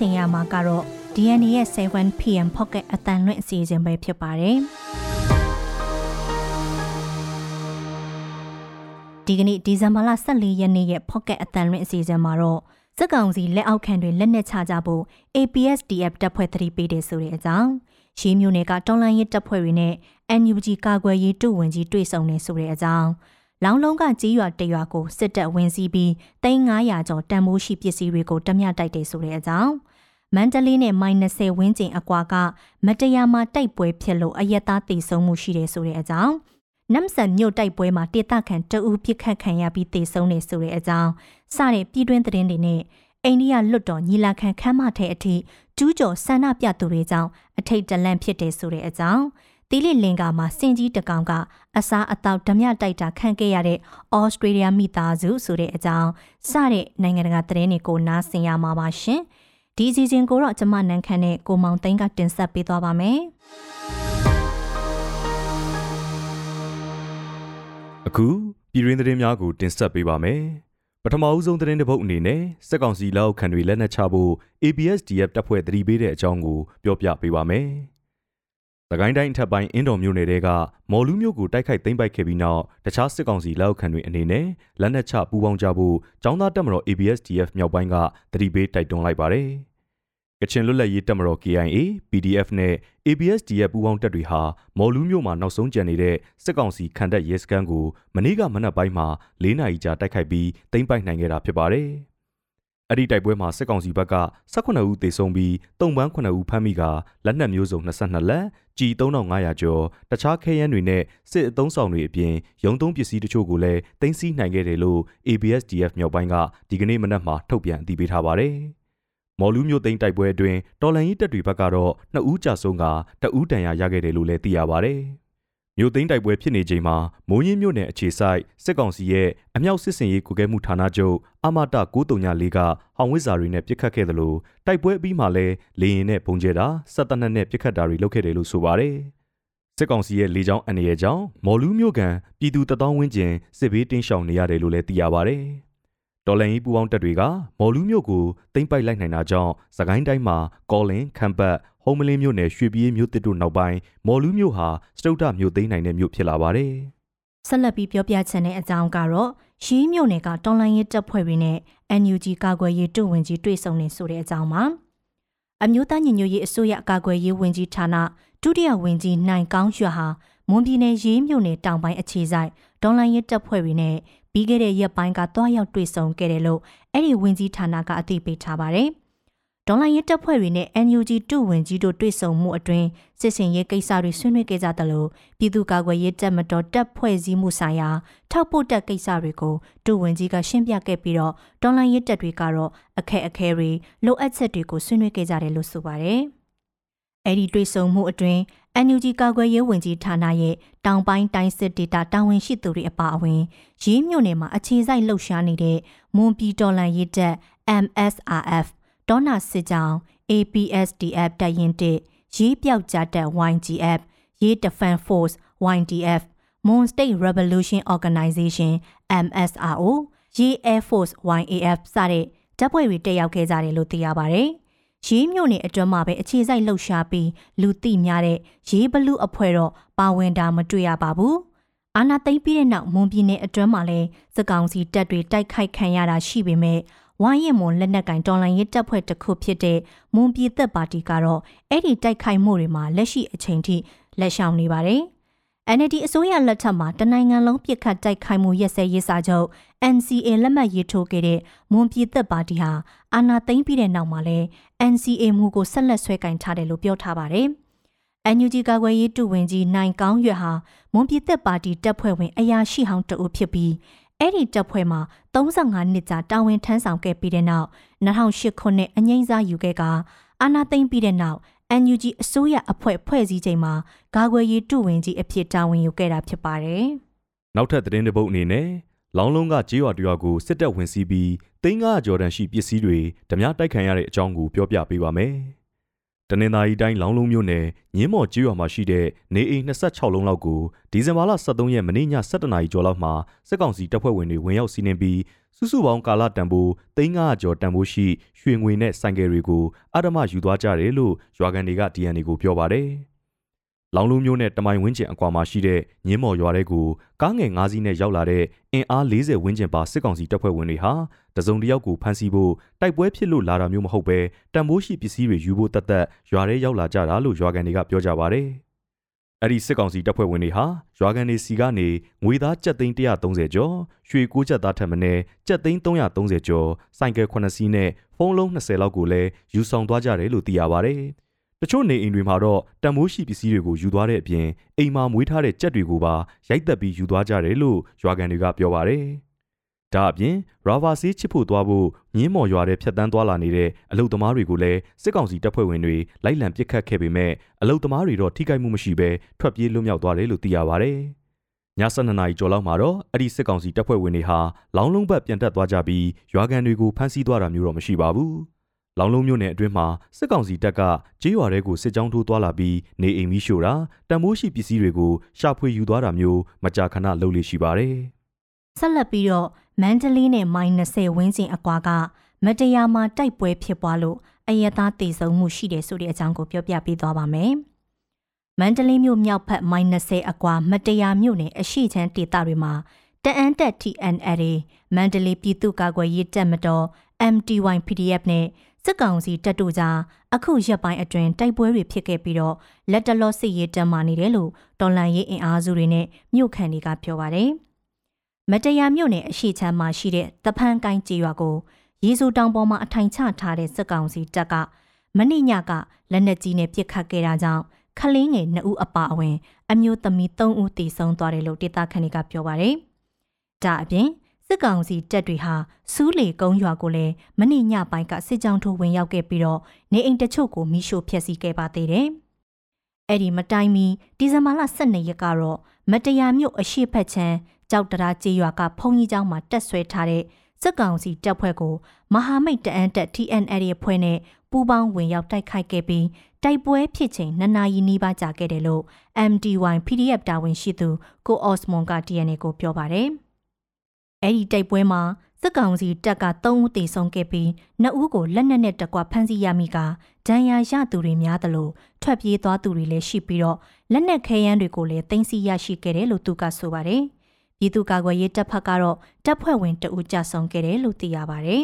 ဆင်ရမှာကတော့ DNA ရဲ့ 7PM Pocket အတန်လွင့်အစီအစဉ်ပဲဖြစ်ပါတယ်။ဒီကနေ့ဒီဇင်ဘာလ14ရက်နေ့ရဲ့ Pocket အတန်လွင့်အစီအစဉ်မှာတော့စက်ကောင်စီလက်အောက်ခံတွေလက်နက်ချကြဖို့ APSDF တပ်ဖွဲ့သတိပေးတယ်ဆိုတဲ့အကြောင်းရှီးမျိုးနယ်ကတောင်းလန်းရေးတပ်ဖွဲ့တွေနဲ့ NUG ကာကွယ်ရေးတုဝင်ကြီးတွေ့ဆုံနေဆိုတဲ့အကြောင်း လောင်းလုံးကကြီးရွာတရွာကိုစစ်တပ်ဝင်စီးပြီး3900ကျော်တန်မိုးရှိပစ္စည်းတွေကိုတမျှတိုက်တယ်ဆိုတဲ့အကြောင်းမန္တလေးနဲ့မိုင်20 ဝန်းကျင်အကွာကမတရားမှတိုက်ပွဲဖြစ်လို့အရက်သားတေဆုံးမှုရှိတယ်ဆိုတဲ့အကြောင်းနမ်ဆန်မြို့တိုက်ပွဲမှာတေတခန့်တအူးပြစ်ခတ်ခံရပြီးတေဆုံးနေဆိုတဲ့အကြောင်းစတဲ့ပြည်တွင်းသတင်းတွေနဲ့အိန္ဒိယလွတ်တော်ညီလာခံခမ်းမထဲအထိကျူးကျော်ဆန္ဒပြသူတွေကြောင့်အထိတ်တလန့်ဖြစ်တယ်ဆိုတဲ့အကြောင်း တီလီလင်ကာမှာစင်ကြီးတကောင်ကအစားအသောက်ဓမြတိုက်တာခံခဲ့ရတဲ့ဩစတြေးလျမိသားစုဆိုတဲ့အကြောင်းစတဲ့နိုင်ငံတကာသတင်းတွေကိုနားဆင်ရမှာပါရှင်ဒီစီစဉ်ကိုတော့ကျမနန်းခမ်းနဲ့ကိုမောင်သိန်းကတင်ဆက်ပေးသွားပါမယ်အခုပြည်ရင်းသတင်းများကိုတင်ဆက်ပေးပါမယ်ပထမအဦးဆုံးသတင်းတစ်ပုဒ်အနေနဲ့စက်ကောင်စီလက်အောက်ခံတွေလက်နက်ချဖို့ ABSDF တပ်ဖွဲ့တတိပေးတဲ့အကြောင်းကိုပြောပြပေးပါမယ်။ သကိုင်းတိုင်းအထက်ပိုင်းအင်းတော်မြို့နယ်တဲကမော်လူးမြို့ကိုတိုက်ခိုက်သိမ်းပိုက်ခဲ့ပြီးနောက်တခြားစစ်ကောင်စီလက်အောက်ခံတွေအနေနဲ့လက်နက်ချပူးပေါင်းကြဖို့ចောင်းသားတပ်မတော် ABSDF မြောက်ပိုင်းကတတိပေးတိုက်တွန်းလိုက်ပါတယ်။ကချင်လွတ်လပ်ရေးတပ်မတော် KIA PDF နဲ့ ABSDF ပူးပေါင်းတပ်တွေဟာမော်လူးမြို့မှာနောက်ဆုံးကျန်နေတဲ့စစ်ကောင်စီခံတပ်ရဲစခန်းကိုမနေ့ကမနက်ပိုင်းမှာ၄နာရီကြာတိုက်ခိုက်ပြီးသိမ်းပိုက်နိုင်ခဲ့တာဖြစ်ပါတယ်။ အဲ့ဒီတိုက်ပွဲမှာစစ်ကောင်စီဘက်က18ဦးသေဆုံးပြီးတုံပန်း9ဦးဖမ်းမိကလက်နက်မျိုးစုံ22လက်ကြီး3500ကျော်တခြားခဲယမ်းတွေနဲ့စစ်အုံဆောင်တွေအပြင်ရုံသုံးပစ္စည်းတချို့ကိုလည်းတင်စီနိုင်ခဲ့တယ်လို့ ABSDF မြောက်ပိုင်းကဒီကနေ့မနက်မှာထုတ်ပြန်အသိပေးထားပါတယ်။မော်လူးမျိုးသိန်းတိုက်ပွဲအတွင်းတော်လန်ရေးတပ်တွေဘက်ကတော့နှစ်ဦးကြာဆုံးကတဦးတန်ရာရခဲ့တယ်လို့လည်းသိရပါဗျ။ မြို့သိန်းတိုက်ပွဲဖြစ်နေချိန်မှာမိုးရင်းမြို့နယ်အခြေဆိုင်စစ်ကောင်စီရဲ့အမြောက်စစ်စင်ရေးကုကဲမှုဌာနချုပ်အမတ934ကဟောင်ဝစ်စာတွေနဲ့ပြစ်ခတ်ခဲ့တယ်လို့တိုက်ပွဲအပြီးမှာလည်းလေရင်နဲ့ပုံကျဲတာစက်တနက်နဲ့ပြစ်ခတ်တာတွေလုပ်ခဲ့တယ်လို့ဆိုပါတယ်။စစ်ကောင်စီရဲ့လေကြောင်းအနေရကြောင့်မော်လူးမြို့ကန်ပြည်သူတသောင်းဝန်းကျင်စစ်ဘေးတင်းရှောင်နေရတယ်လို့လည်းသိရပါဗျ။ တော်လန်ရေးပူပေါင်းတပ်တွေကမော်လူးမြို့ကိုသိမ်းပိုက်လိုက်နိုင်တာကြောင့်သကိုင်းတိုင်းမှာကော်လင်ခမ်ပတ်ဟုံးမလင်းမြို့နယ်ရွှေပြည်မြို့တစ်တို့နောက်ပိုင်းမော်လူးမြို့ဟာစတုဒ္ဒမြို့သိမ်းနိုင်တဲ့မြို့ဖြစ်လာပါတယ်။ဆက်လက်ပြီးပြောပြချင်တဲ့အကြောင်းကတော့ရှီးမြို့နယ်ကတော်လန်ရေးတပ်ဖွဲ့တွေနဲ့ NUG ကာကွယ်ရေးတုဝင်ကြီးတွေ့ဆုံနေဆိုတဲ့အကြောင်းပါ။အမျိုးသားညီညွတ်ရေးအစိုးရကာကွယ်ရေးဝန်ကြီးဌာနဒုတိယဝန်ကြီးနိုင်ကောင်းရွှဟာမွန်ပြည်နယ်ရေးမြို့နယ်တောင်ပိုင်းအခြေဆိုင်ဒေါ်လာရစ်တပ်ဖွဲ့တွေနဲ့ ပြီးခဲ့တဲ့ရက်ပိုင်းကတွားရောက်တွေ့ဆုံခဲ့တယ်လို့အဲ့ဒီဝင်ကြီးဌာနကအသိပေးထားပါတယ်။ဒေါ်လာရစ်တပ်ဖွဲ့တွေနဲ့ NUG တူဝင်ကြီးတို့တွေ့ဆုံမှုအတွင်းစစ်စင်ရေးကိစ္စတွေဆွေးနွေးခဲ့ကြတယ်လို့ပြည်သူ့ကာကွယ်ရေးတပ်မတော်တပ်ဖွဲ့စည်းမှုဆိုင်ရာထောက်ပို့တပ်ကိစ္စတွေကိုတူဝင်ကြီးကရှင်းပြခဲ့ပြီးတော့ဒေါ်လာရစ်တပ်တွေကတော့အခက်အခဲတွေလိုအပ်ချက်တွေကိုဆွေးနွေးခဲ့ကြတယ်လို့ဆိုပါတယ်။အဲ့ဒီတွေ့ဆုံမှုအတွင်း NUG ကာကွယ်ရေးဝန်ကြီးဌာနရဲ့တောင်ပိုင်းတိုင်းစစ်ဒေတာတာဝန်ရှိသူတွေအပါအဝင်ရေးမြို့နယ်မှာအခြေစိုက်လှုပ်ရှားနေတဲ့မွန်ပြည်တော်လှန်ရေးတပ် MSRF ဒေါနာစစ်ကြောင်း APSDF တပ်ရင်တစ်ရေးပြောက်ကြတဲ့ YGF ရေး Defense Force YDF Moon State Revolution Organization MSRO ရေး Air Force YAF စတဲ့တပ်ဖွဲ့တွေတက်ရောက်ခဲ့ကြတယ်လို့သိရပါတယ်။ ရေးမြို့နယ်အတွင်းမှာပဲအခြေစိုက်လှုပ်ရှားပြီးလူသိများတဲ့ရေးဘလူအဖွဲ့တော့ပါဝင်တာမတွေ့ရပါဘူး။အာနာသိမ့်ပြီးတဲ့နောက်မွန်ပြည်နယ်အတွင်းမှာလည်းစကောင်စီတပ်တွေတိုက်ခိုက်ခံရတာရှိပေမဲ့ဝိုင်းရင်မွန်လက်နက်ကင်တော်လှန်ရေးတပ်ဖွဲ့တစ်ခုဖြစ်တဲ့မွန်ပြည်သက်ပါတီကတော့အဲ့ဒီတိုက်ခိုက်မှုတွေမှာလက်ရှိအချိန်ထိလက်ရှောင်နေပါတယ်။ NLD အစိုးရလက်ထက်မှာတနိုင်ငံလုံးပြစ်ခတ်တိုက်ခိုက်မှုရက်စဲရေးစာချုပ် NCA လက်မှတ်ရေးထိုးခဲ့တဲ့မွန်ပြည်သက်ပါတီဟာအာဏာသိမ်းပြီးတဲ့နောက်မှာလည်း NCA မူကိုဆက်လက်ဆွဲကင်ထားတယ်လို့ပြောထားပါတယ်။ NUG ကာကွယ်ရေးတူဝင်ကြီးနိုင်ကောင်းရွက်ဟာမွန်ပြည်သက်ပါတီတပ်ဖွဲ့ဝင်အရာရှိဟောင်းတအုပ်ဖြစ်ပြီးအဲ့ဒီတပ်ဖွဲ့မှာ35နှစ်ကြာတာဝန်ထမ်းဆောင်ခဲ့ပြီးတဲ့နောက်2008ခုနှစ်အငိမ့်စားယူခဲ့ကအာဏာသိမ်းပြီးတဲ့နောက် NUG အစိုးရအဖွဲ့ဖွဲ့စည်းချိန်မှာဂါခွေရေးတုဝင်ကြီးအဖြစ်တာဝန်ယူခဲ့တာဖြစ်ပါတယ်။နောက်ထပ်သတင်းတစ်ပုဒ်အနေနဲ့ လောင်းလုံးကကြေးရွာတရွာကိုစစ်တပ်ဝင်စီးပြီးသိန်း900ကျော်တန်ရှိပစ္စည်းတွေဓမြတိုက်ခံရတဲ့အကြောင်းကိုပြောပြပေးပါမယ်တနင်္သာရီတိုင်းလောင်းလုံးမြို့နယ်ညင်းမော်ကျွော်မှာရှိတဲ့နေအိမ်26လုံးလောက်ကိုဒီဇင်ဘာလ23ရက်မနေ့ည7:00နာရီကျော်လောက်မှာစစ်ကောင်စီတပ်ဖွဲ့ဝင်တွေဝင်ရောက်စီးနင်းပြီးစုစုပေါင်းကာလတန်ဖိုး300ကျော်တန်ဖိုးရှိရွှေငွေနဲ့ဆိုင်ကယ်တွေကိုအဓမ္မယူသွားကြတယ်လို့ရွာကန်တွေက DNA ကိုပြောပါတယ်။ လောင်လုံးမျိုးနဲ့တမိုင်ဝင်းကျင်အကွာမှာရှိတဲ့ညင်းမော်ရွာတဲ့ကိုကားငယ်၅စီးနဲ့ရောက်လာတဲ့အင်အား40ဝန်းကျင်ပါစစ်ကောင်စီတပ်ဖွဲ့ဝင်တွေဟာတစုံတစ်ယောက်ကိုဖမ်းဆီးဖို့တိုက်ပွဲဖြစ်လို့လာတာမျိုးမဟုတ်ပဲတန်ဖိုးရှိပစ္စည်းတွေယူဖို့တတ်တတ်ရွာထဲရောက်လာကြတာလို့ရွာကန်တွေကပြောကြပါတယ်။အဲ့ဒီစစ်ကောင်စီတပ်ဖွဲ့ဝင်တွေဟာရွာကန်တွေစီကနေငွေသားကျပ်သိန်း130ကျော်ရွှေကိုးကျပ်သားထက်မနည်းကျပ်သိန်း330ကျော်စိုက်ကယ်9စီးနဲ့ဖုန်းလုံး20လောက်ကိုလည်းယူဆောင်သွားကြတယ်လို့သိရပါတယ်။ တချို့နေအိမ်တွေမှာတော့တန်မိုးရှိပစ္စည်းတွေကိုယူသွားတဲ့အပြင်အိမ်မှာမွေးထားတဲ့ကြက်တွေကိုပါရိုက်သက်ပြီးယူသွားကြတယ်လို့ရွာကန်တွေကပြောပါတယ်။ဒါအပြင်ရာဘာဆေးချစ်ဖို့သွားဖို့မြင်းမော်ရွာတဲ့ဖြတ်တန်းသွားလာနေတဲ့အလုတ်သမားတွေကိုလည်းစစ်ကောင်စီတပ်ဖွဲ့ဝင်တွေလိုက်လံပစ်ခတ်ခဲ့ပေမဲ့အလုတ်သမားတွေတော့ထိခိုက်မှုမရှိဘဲထွက်ပြေးလွတ်မြောက်သွားတယ်လို့သိရပါဗျ။ည7:00နာရီကျော်လောက်မှာတော့အဲ့ဒီစစ်ကောင်စီတပ်ဖွဲ့ဝင်တွေဟာလောင်းလုံးဘက်ပြန်တက်သွားကြပြီးရွာကန်တွေကိုဖမ်းဆီးသွားတာမျိုးတော့မရှိပါဘူး။ လောင်လုံးမြို့နယ်အတွင်းမှာစစ်ကောင်စီတပ်ကကြေးရွာတွေကိုစစ်ကြောင်းထိုးသွားလာပြီးနေအိမ်မီးရှို့တာတံမိုးရှိပစ္စည်းတွေကိုရှာဖွေယူသွားတာမျိုးမကြာခဏလုပ်လေရှိပါတယ်။ဆက်လက်ပြီးတော့မန္တလေးနဲ့မိုင်20ဝန်းကျင်အကွာကမတရားမှတိုက်ပွဲဖြစ်ပွားလို့အယက်သားတည်ဆုံမှုရှိတယ်ဆိုတဲ့အကြောင်းကိုပြောပြပေးသွားပါမယ်။မန္တလေးမြို့မြောက်ဘက်မိုင်20အကွာမတရားမြို့နယ်အရှိချမ်းဒေသတွေမှာတအန်တက် TNL မန္တလေးပြည်သူ့ကာကွယ်ရေးတပ်မတော် MTY PDF နဲ့ စစ်ကောင်စီတပ်တို့ကြားအခုရက်ပိုင်းအတွင်းတိုက်ပွဲတွေဖြစ်ခဲ့ပြီးတော့လက်တလောစစ်ရေးတမ်းမာနေတယ်လို့တော်လန်ရေးအင်အားစုတွေနဲ့မြို့ခံတွေကပြောပါတယ်။မတရားမြို့နယ်အရှိချမ်းမှာရှိတဲ့တဖန်ကိုင်းကြေးရွာကိုရေစိုးတောင်ပေါ်မှာအထိုင်ချထားတဲ့စစ်ကောင်စီတပ်ကမနေ့ညကလက်နက်ကြီးနဲ့ပစ်ခတ်ခဲ့တာကြောင့်ခလင်းငယ်2ဦးအပါအဝင် အမျိုးသမီး3ဦးသေဆုံးသွားတယ်လို့ဒေသခံတွေကပြောပါတယ်။ဒါအပြင် စစ်ကောင်စီတပ်တွေဟာစူးလေကုန်းရွာကိုလည်းမနေ့ညပိုင်းကစစ်ကြောင်းထိုးဝင်ရောက်ခဲ့ပြီးတော့နေအိမ်တချို့ကိုမိရှို့ဖျက်ဆီးခဲ့ပါသေးတယ်။အဲ့ဒီမတိုင်မီဒီဇင်ဘာလ12ရက်ကတော့မတရားမြို့အရှိဖက်ချမ်းကြောက်တရာကြေးရွာကဖုန်ကြီးကျောင်းမှာတက်ဆွဲထားတဲ့စစ်ကောင်စီတပ်ဖွဲ့ကိုမဟာမိတ်တအန်းတက် TNL ရဲ့ဖွဲ့နဲ့ပူးပေါင်းဝင်ရောက်တိုက်ခိုက်ခဲ့ပြီးတိုက်ပွဲဖြစ်ချိန်နှစ်နာရီနီးပါးကြာခဲ့တယ်လို့ MDY PDF တာဝန်ရှိသူကိုအော့စမွန်က TNL ကိုပြောပါတယ်။ အဲ့ဒီတိုက်ပွဲမှာစစ်ကောင်စီတပ်က3ဦးသေဆုံးခဲ့ပြီး2ဦးကိုလက်နက်နဲ့တကွဖမ်းဆီးရမိကဒဏ်ရာရသူတွေများသလိုထွက်ပြေးသွားသူတွေလည်းရှိပြီးတော့လက်နက်ခဲယမ်းတွေကိုလည်းတင်စီရရှိခဲ့တယ်လို့သူကဆိုပါတယ်။ပြည်သူ့ကာကွယ်ရေးတပ်ဖက်ကတော့တပ်ဖွဲ့ဝင်တဦးကြဆုံးခဲ့တယ်လို့သိရပါဗျ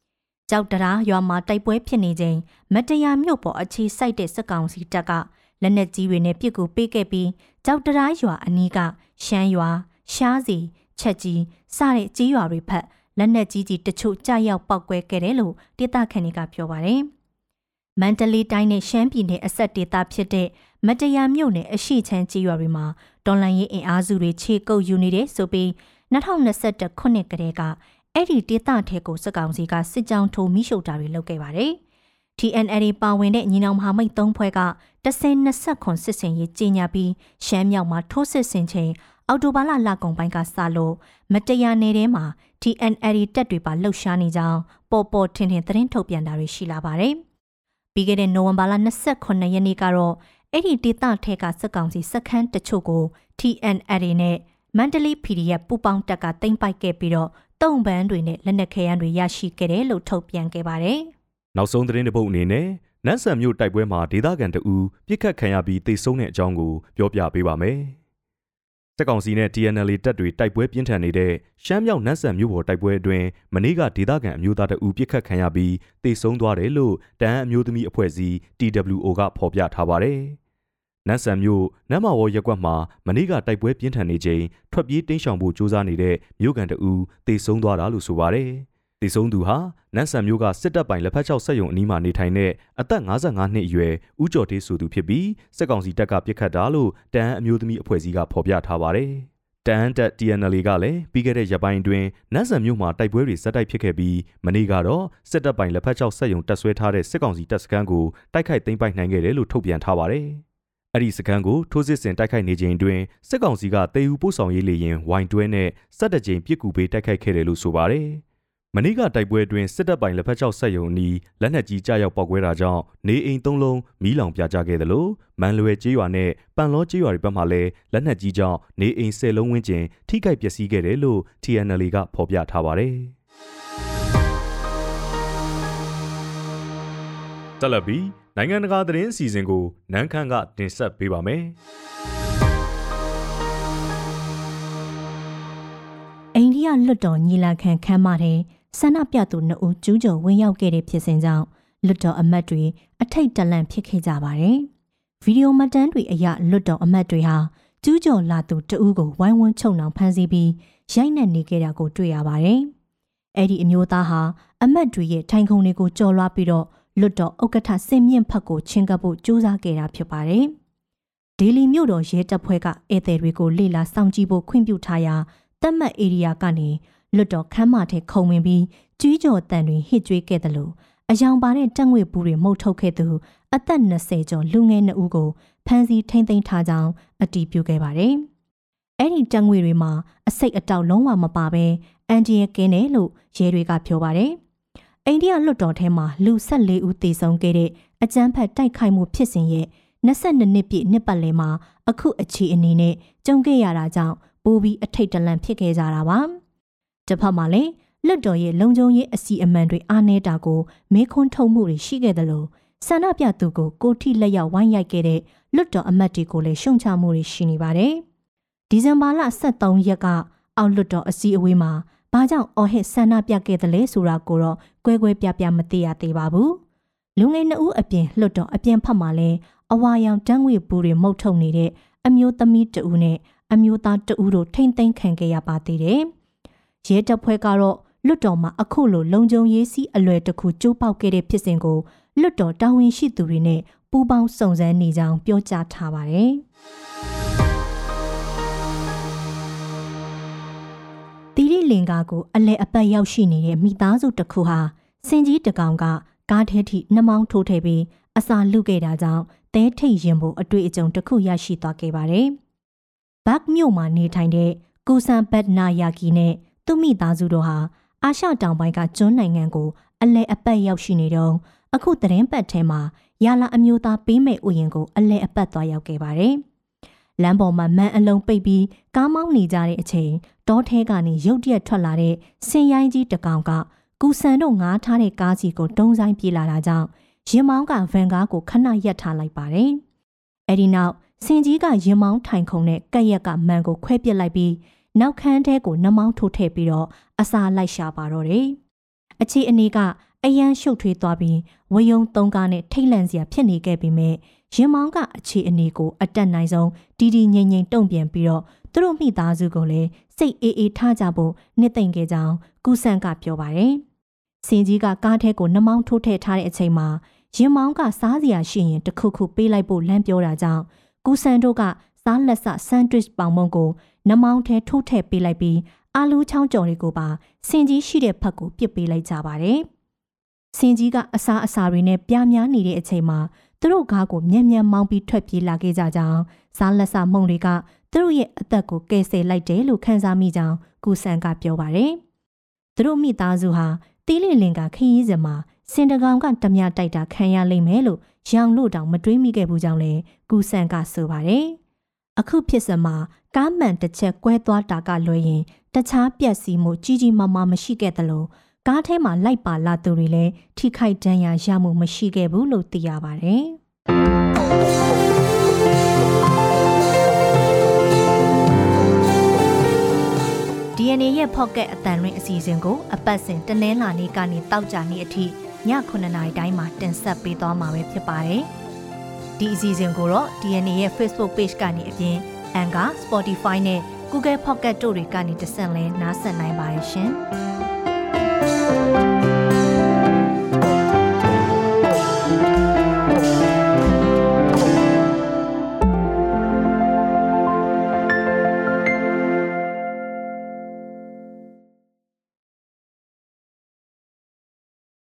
။ကြောက်တရာရွာမှာတိုက်ပွဲဖြစ်နေချိန်မတရားမြို့ပေါ်အခြေစိုက်တဲ့စစ်ကောင်စီတပ်ကလက်နက်ကြီးတွေနဲ့ပစ်ကူပေးခဲ့ပြီးကြောက်တရာရွာအနီးကရှမ်းရွာရှားစီ ချက်ကြီးစတဲ့ကြီးရွာတွေဖက်လက်နက်ကြီးကြီးတချို့ကြာရောက်ပောက်ကွဲခဲ့တယ်လို့ဒေသခံတွေကပြောပါတယ်။မန္တလေးတိုင်းနဲ့ရှမ်းပြည်နယ်အဆက်ဒေသဖြစ်တဲ့မတရားမြို့နယ်အရှိချမ်းကြီးရွာတွေမှာတော်လန်ရေးအင်အားစုတွေခြေကုပ်ယူနေတယ်ဆိုပြီး2021ခုနှစ်ကတည်းကအဲ့ဒီဒေသထဲကိုစစ်ကောင်စီကစစ်ကြောင်းထိုးမိရှုပ်တာတွေလုပ်ခဲ့ပါတယ်။ TNL ပါဝင်တဲ့ညီနောင်မဟာမိတ်၃ဖွဲ့က1020ခွန်စစ်စင်ရေးကြီးညာပြီးရှမ်းမြောက်မှာထိုးစစ်ဆင်ချိန် အော်တိုဘာလလကုံပိုင်းကစလို့မတရားနယ်ထဲမှာ TNL တပ်တွေပါလှုပ်ရှားနေကြောင်းပေါ်ပေါ်ထင်ထင်သတင်းထုတ်ပြန်တာတွေရှိလာပါတယ်။ပြီးခဲ့တဲ့နိုဝင်ဘာလ29ရက်နေ့ကတော့အဲ့ဒီဒေသထဲကစက်ကောင်စီစက်ခန်းတချို့ကို TNL နဲ့မန္တလေး PDF ပူပေါင်းတပ်ကတင်ပိုက်ခဲ့ပြီးတော့တုံပန်းတွေနဲ့လက်နက်ခဲယမ်းတွေရရှိခဲ့တယ်လို့ထုတ်ပြန်ခဲ့ပါတယ်။နောက်ဆုံးသတင်းတစ်ပုဒ်အနေနဲ့နန်းဆန်မြို့တိုက်ပွဲမှာဒေသခံတအူပြစ်ခတ်ခံရပြီးတေဆုံးတဲ့အကြောင်းကိုပြောပြပေးပါမယ်။ စစ်ကောင်စီနဲ့ TNL တပ်တွေတိုက်ပွဲပြင်းထန်နေတဲ့ရှမ်းမြောက်နတ်ဆန်မြို့ပေါ်တိုက်ပွဲအတွင်းမနေ့ကဒေသခံအမျိုးသားတအူပြစ်ခတ်ခံရပြီးတေဆုံးသွားတယ်လို့တန်းအမျိုးသမီးအဖွဲ့အစည်း TWO ကဖော်ပြထားပါတယ်။နတ်ဆန်မြို့နမ်မာဝေါ်ရက်ကွက်မှာမနေ့ကတိုက်ပွဲပြင်းထန်နေချိန်ထွက်ပြေးတိမ်းရှောင်ဖို့ကြိုးစားနေတဲ့မြို့ကန်တအူတေဆုံးသွားတာလို့ဆိုပါတယ်။ တည်ဆုံးသူဟာနန်းဆန်မျိုးကစစ်တပ်ပိုင်လက်ဖက်ချောက်ဆက်ယုံအနီးမှာနေထိုင်တဲ့အသက်55နှစ်အရွယ်ဦးကျော်တေးဆိုသူဖြစ်ပြီးစစ်ကောင်စီတပ်ကပြစ်ခတ်တာလို့တန်အမျိုးသမီးအဖွဲ့အစည်းကဖော်ပြထားပါတယ်။တန်တက် TNL ကလည်းပြီးခဲ့တဲ့ရက်ပိုင်းအတွင်းနန်းဆန်မြို့မှာတိုက်ပွဲတွေဇက်တိုက်ဖြစ်ခဲ့ပြီးမနေ့ကတော့စစ်တပ်ပိုင်လက်ဖက်ချောက်ဆက်ယုံတပ်ဆွဲထားတဲ့စစ်ကောင်စီတပ်စခန်းကိုတိုက်ခိုက်သိမ်းပိုက်နိုင်ခဲ့တယ်လို့ထုတ်ပြန်ထားပါတယ်။အဲ့ဒီစခန်းကိုထိုးစစ်ဆင်တိုက်ခိုက်နေချိန်တွင်စစ်ကောင်စီကတေယူပို့ဆောင်ရေးလေရင်ဝိုင်တွဲနဲ့စက်တကြိမ်ပစ်ကူပေးတိုက်ခိုက်ခဲ့တယ်လို့ဆိုပါတယ်။ မနေ့ကတိုက်ပွဲအတွင်းစစ်တပ်ပိုင်လက်ဖက်ချောက်ဆက်ယုံအနီးလက်နက်ကြီးကြားရောက်ပောက်ကွဲတာကြောင့်နေအိမ်သုံးလုံးမီးလောင်ပြကြခဲ့တယ်လို့မန်လွယ်ကျေးရွာနဲ့ပန်လောကျေးရွာတွေဘက်မှလည်းလက်နက်ကြီးကြောင့်နေအိမ်၁၀လုံးဝန်းကျင်ထိခိုက်ပျက်စီးခဲ့တယ်လို့ TNL ကဖော်ပြထားပါတယ်။တက်လက်ပြီးနိုင်ငံတကာသတင်းအစီအစဉ်ကိုနန်းခမ်းကတင်ဆက်ပေးပါမယ်။အိန္ဒိယလွတ်တော်ညီလာခံခမ်းမတဲ့ ဆန္ဒပြသူနှစ်ဦးကျူးကျော်ဝင်ရောက်ခဲ့တဲ့ဖြစ်စဉ်ကြောင့်လွတ်တော်အမတ်တွေအထိတ်တလန့်ဖြစ်ခဲ့ကြပါတယ်။ဗီဒီယိုမှတ်တမ်းတွေအရလွတ်တော်အမတ်တွေဟာကျူးကျော်လာသူတဦးကိုဝိုင်းဝန်းချုံနှောင်ဖမ်းဆီးပြီးရိုက်နှက်နေခဲ့တာကိုတွေ့ရပါတယ်။အဲ့ဒီအမျိုးသားဟာအမတ်တွေရဲ့ထိုင်ခုံတွေကိုကြော်လွှားပြီးတော့လွတ်တော်ဥက္ကဋ္ဌစင်မြင့်ဖက်ကိုချင်းကပ်ဖို့ကြိုးစားခဲ့တာဖြစ်ပါတယ်။ဒေလီမြို့တော်ရဲတပ်ဖွဲ့ကဧည့်သည်တွေကိုလေလာစောင့်ကြည့်ဖို့ခွင့်ပြုထားရာတတ်မှတ်ဧရိယာကနေ လွတ်တော်ခမ်းမထဲခုံဝင်ပြီးကြီးကြော်တန်တွေဟစ်ကြွေးခဲ့တယ်လို့အယောင်ပါတဲ့တက်ငွေဘူးတွေမှုတ်ထုတ်ခဲ့သူအသက်20ကျော်လူငယ်နှစ်ဦးကိုဖမ်းဆီးထိန်းသိမ်းထားကြောင်းအတည်ပြုခဲ့ပါတယ်။အဲ့ဒီတက်ငွေတွေမှာအစိတ်အတောက်လုံးဝမပါဘဲအန်ဂျီယကင်းတယ်လို့ရဲတွေကပြောပါတယ်။အိန္ဒိယလွတ်တော်ထဲမှာလူ14ဦးသေဆုံးခဲ့တဲ့အကြမ်းဖက်တိုက်ခိုက်မှုဖြစ်စဉ်ရဲ့22နှစ်ပြည့်နှစ်ပတ်လည်မှာအခုအခြေအနေနဲ့ကြုံခဲ့ရတာကြောင့်ပိုးပြီးအထိတ်တလန့်ဖြစ်ခဲ့ကြတာပါ။ တစ်ဖက်မှာလည်းလွတ်တော်ရဲ့လုံခြုံရေးအစီအမံတွေအားနည်းတာကိုမေးခွန်းထုတ်မှုတွေရှိခဲ့တယ်လို့ဆန္ဒပြသူကိုကိုထိလက်ရောက်ဝိုင်းရိုက်ခဲ့တဲ့လွတ်တော်အမတ်တွေကိုလည်းရှုံချမှုတွေရှိနေပါတယ်။ဒီဇင်ဘာလ23ရက်ကအောက်လွတ်တော်အစည်းအဝေးမှာဘာကြောင့်အော်ဟစ်ဆန္ဒပြခဲ့တယ်လဲဆိုတာကိုတော့ကွဲကွဲပြားပြားမသိရသေးပါဘူး။လူငယ်နှစ်ဦးအပြင်လွတ်တော်အပြင်ဖက်မှာလည်းအဝါရောင်တန်းငွေပူတွေမှုတ်ထုတ်နေတဲ့အမျိုးသမီးတဦးနဲ့အမျိုးသားတဦးတို့ထိမ့်သိမ်းခံခဲ့ရပါသေးတယ်။ ရဲတပ်ဖွဲ့ကတော့လွတ်တော်မှာအခုလိုလုံခြုံရေးစည်းအလွယ်တခုကျိုးပေါက်ခဲ့တဲ့ဖြစ်စဉ်ကိုလွတ်တော်တာဝန်ရှိသူတွေနဲ့ပူးပေါင်းစုံစမ်းနေကြောင်းပြောကြားထားပါတယ်။တီရီလင်ကာကိုအလဲအပတ်ရောက်ရှိနေတဲ့မိသားစုတစ်ခုဟာစင်ကြီးတကောင်ကကားထဲထိနှမောင်းထိုးထည့်ပြီးအစာလုခဲ့တာကြောင့်တဲထိတ်ရင်ဖို့အတွေ့အကြုံတစ်ခုရရှိသွားခဲ့ပါတယ်။ဘတ်မြို့မှာနေထိုင်တဲ့ကူဆန်ဘတ်နာယာကီနဲ့ သူ့မိသားစုတို့ဟာအာရှတောင်ပိုင်းကကျွန်းနိုင်ငံကိုအလဲအပတ်ရောက်ရှိနေတော့အခုသတင်းပတ်ထဲမှာယာလာအမျိုးသားပေးမဲ့ဥယျာဉ်ကိုအလဲအပတ်သွားရောက်ခဲ့ပါတယ်။လမ်းပေါ်မှာမန်အလုံးပိတ်ပြီးကားမောင်းနေကြတဲ့အချိန်တောထဲကနေရုတ်တရက်ထွက်လာတဲ့ဆင်ရိုင်းကြီးတကောင်ကကူဆန်တို့ငားထားတဲ့ကားစီကိုတုံးဆိုင်ပြေးလာတာကြောင့်ရင်မောင်းကဗန်ကားကိုခဏရက်ထားလိုက်ပါတယ်။အဲဒီနောက်စင်ကြီးကရင်မောင်းထိုင်ခုံနဲ့ကက်ရက်ကမန်ကိုခွဲပစ်လိုက်ပြီး နောက်ခန်းထဲကိုနှမောင်းထိုးထည့်ပြီးတော့အစာလိုက်ရှာပါတော့တယ်။အခြေအနေကအယမ်းရှုပ်ထွေးသွားပြီးဝယုံသုံးကားနဲ့ထိတ်လန့်စရာဖြစ်နေခဲ့ပေမဲ့ရင်မောင်းကအခြေအနေကိုအတက်နိုင်ဆုံးတီတီငိမ့်ငိမ့်တုံ့ပြန်ပြီးတော့သူတို့မိသားစုကိုလည်းစိတ်အေးအေးထားကြဖို့နှစ်သိမ့်ခဲ့ကြောင်းကူဆန်ကပြောပါတယ်။စင်ကြီးကကားထဲကိုနှမောင်းထိုးထည့်ထားတဲ့အချိန်မှာရင်မောင်းကစားစရာရှိရင်တခုခုပေးလိုက်ဖို့လမ်းပြောတာကြောင့်ကူဆန်တို့ကစားလက်ဆဆန်ဒရစ်ပေါင်မုံကို နှမောင်းထဲထိုးထည့်ပေးလိုက်ပြီးအာလူးချောင်းကြော်တွေကိုပါစင်ကြီးရှိတဲ့ဖက်ကိုပစ်ပေးလိုက်ကြပါတယ်။စင်ကြီးကအစာအစာတွေနဲ့ပြားများနေတဲ့အချိန်မှာသူတို့ကားကိုမြန်မြန်မောင်းပြီးထွက်ပြေးလာခဲ့ကြကြောင်းဇာလက်ဆမုံတွေကသူတို့ရဲ့အသက်ကိုကယ်ဆယ်လိုက်တယ်လို့ခန်းစားမိကြောင်းကုဆန်ကပြောပါတယ်။သူတို့မိသားစုဟာတီးလင်လင်ကခရီးစဉ်မှာစင်တကောင်ကတမရတိုက်တာခံရလိမ့်မယ်လို့ရောင်လို့တောင်မတွေးမိခဲ့ဘူးကြောင်းလဲကုဆန်ကဆိုပါတယ်။ အခုဖြစ်စမှာကားမှန်တစ်ချက်ကွဲသွားတာကလွယ်ရင်တခြားပြက်စီးမှုကြီးကြီးမားမားမရှိခဲ့သလိုကားထဲမှာလိုက်ပါလာသူတွေလည်းထိခိုက်ဒဏ်ရာရမှုမရှိခဲ့ဘူးလို့သိရပါတယ်။ DNA ရဲ့ Pocket အတန်ရင်းအစီအစဉ်ကိုအပတ်စဉ်တနင်္လာနေ့ကနေတောက်ကြနေ့အထိည9နာရီတိုင်းမှာတင်ဆက်ပေးသွားမှာပဲဖြစ်ပါတယ်။ ဒီအစီအစဉ်ကိုတော့ DNA ရဲ့ Facebook Page ကနေအပြင် Anchor, Spotify နဲ့ Google Podcast တို့တွေကနေတဆင့်လဲနားဆင်နိုင်ပါတယ်ရှင်။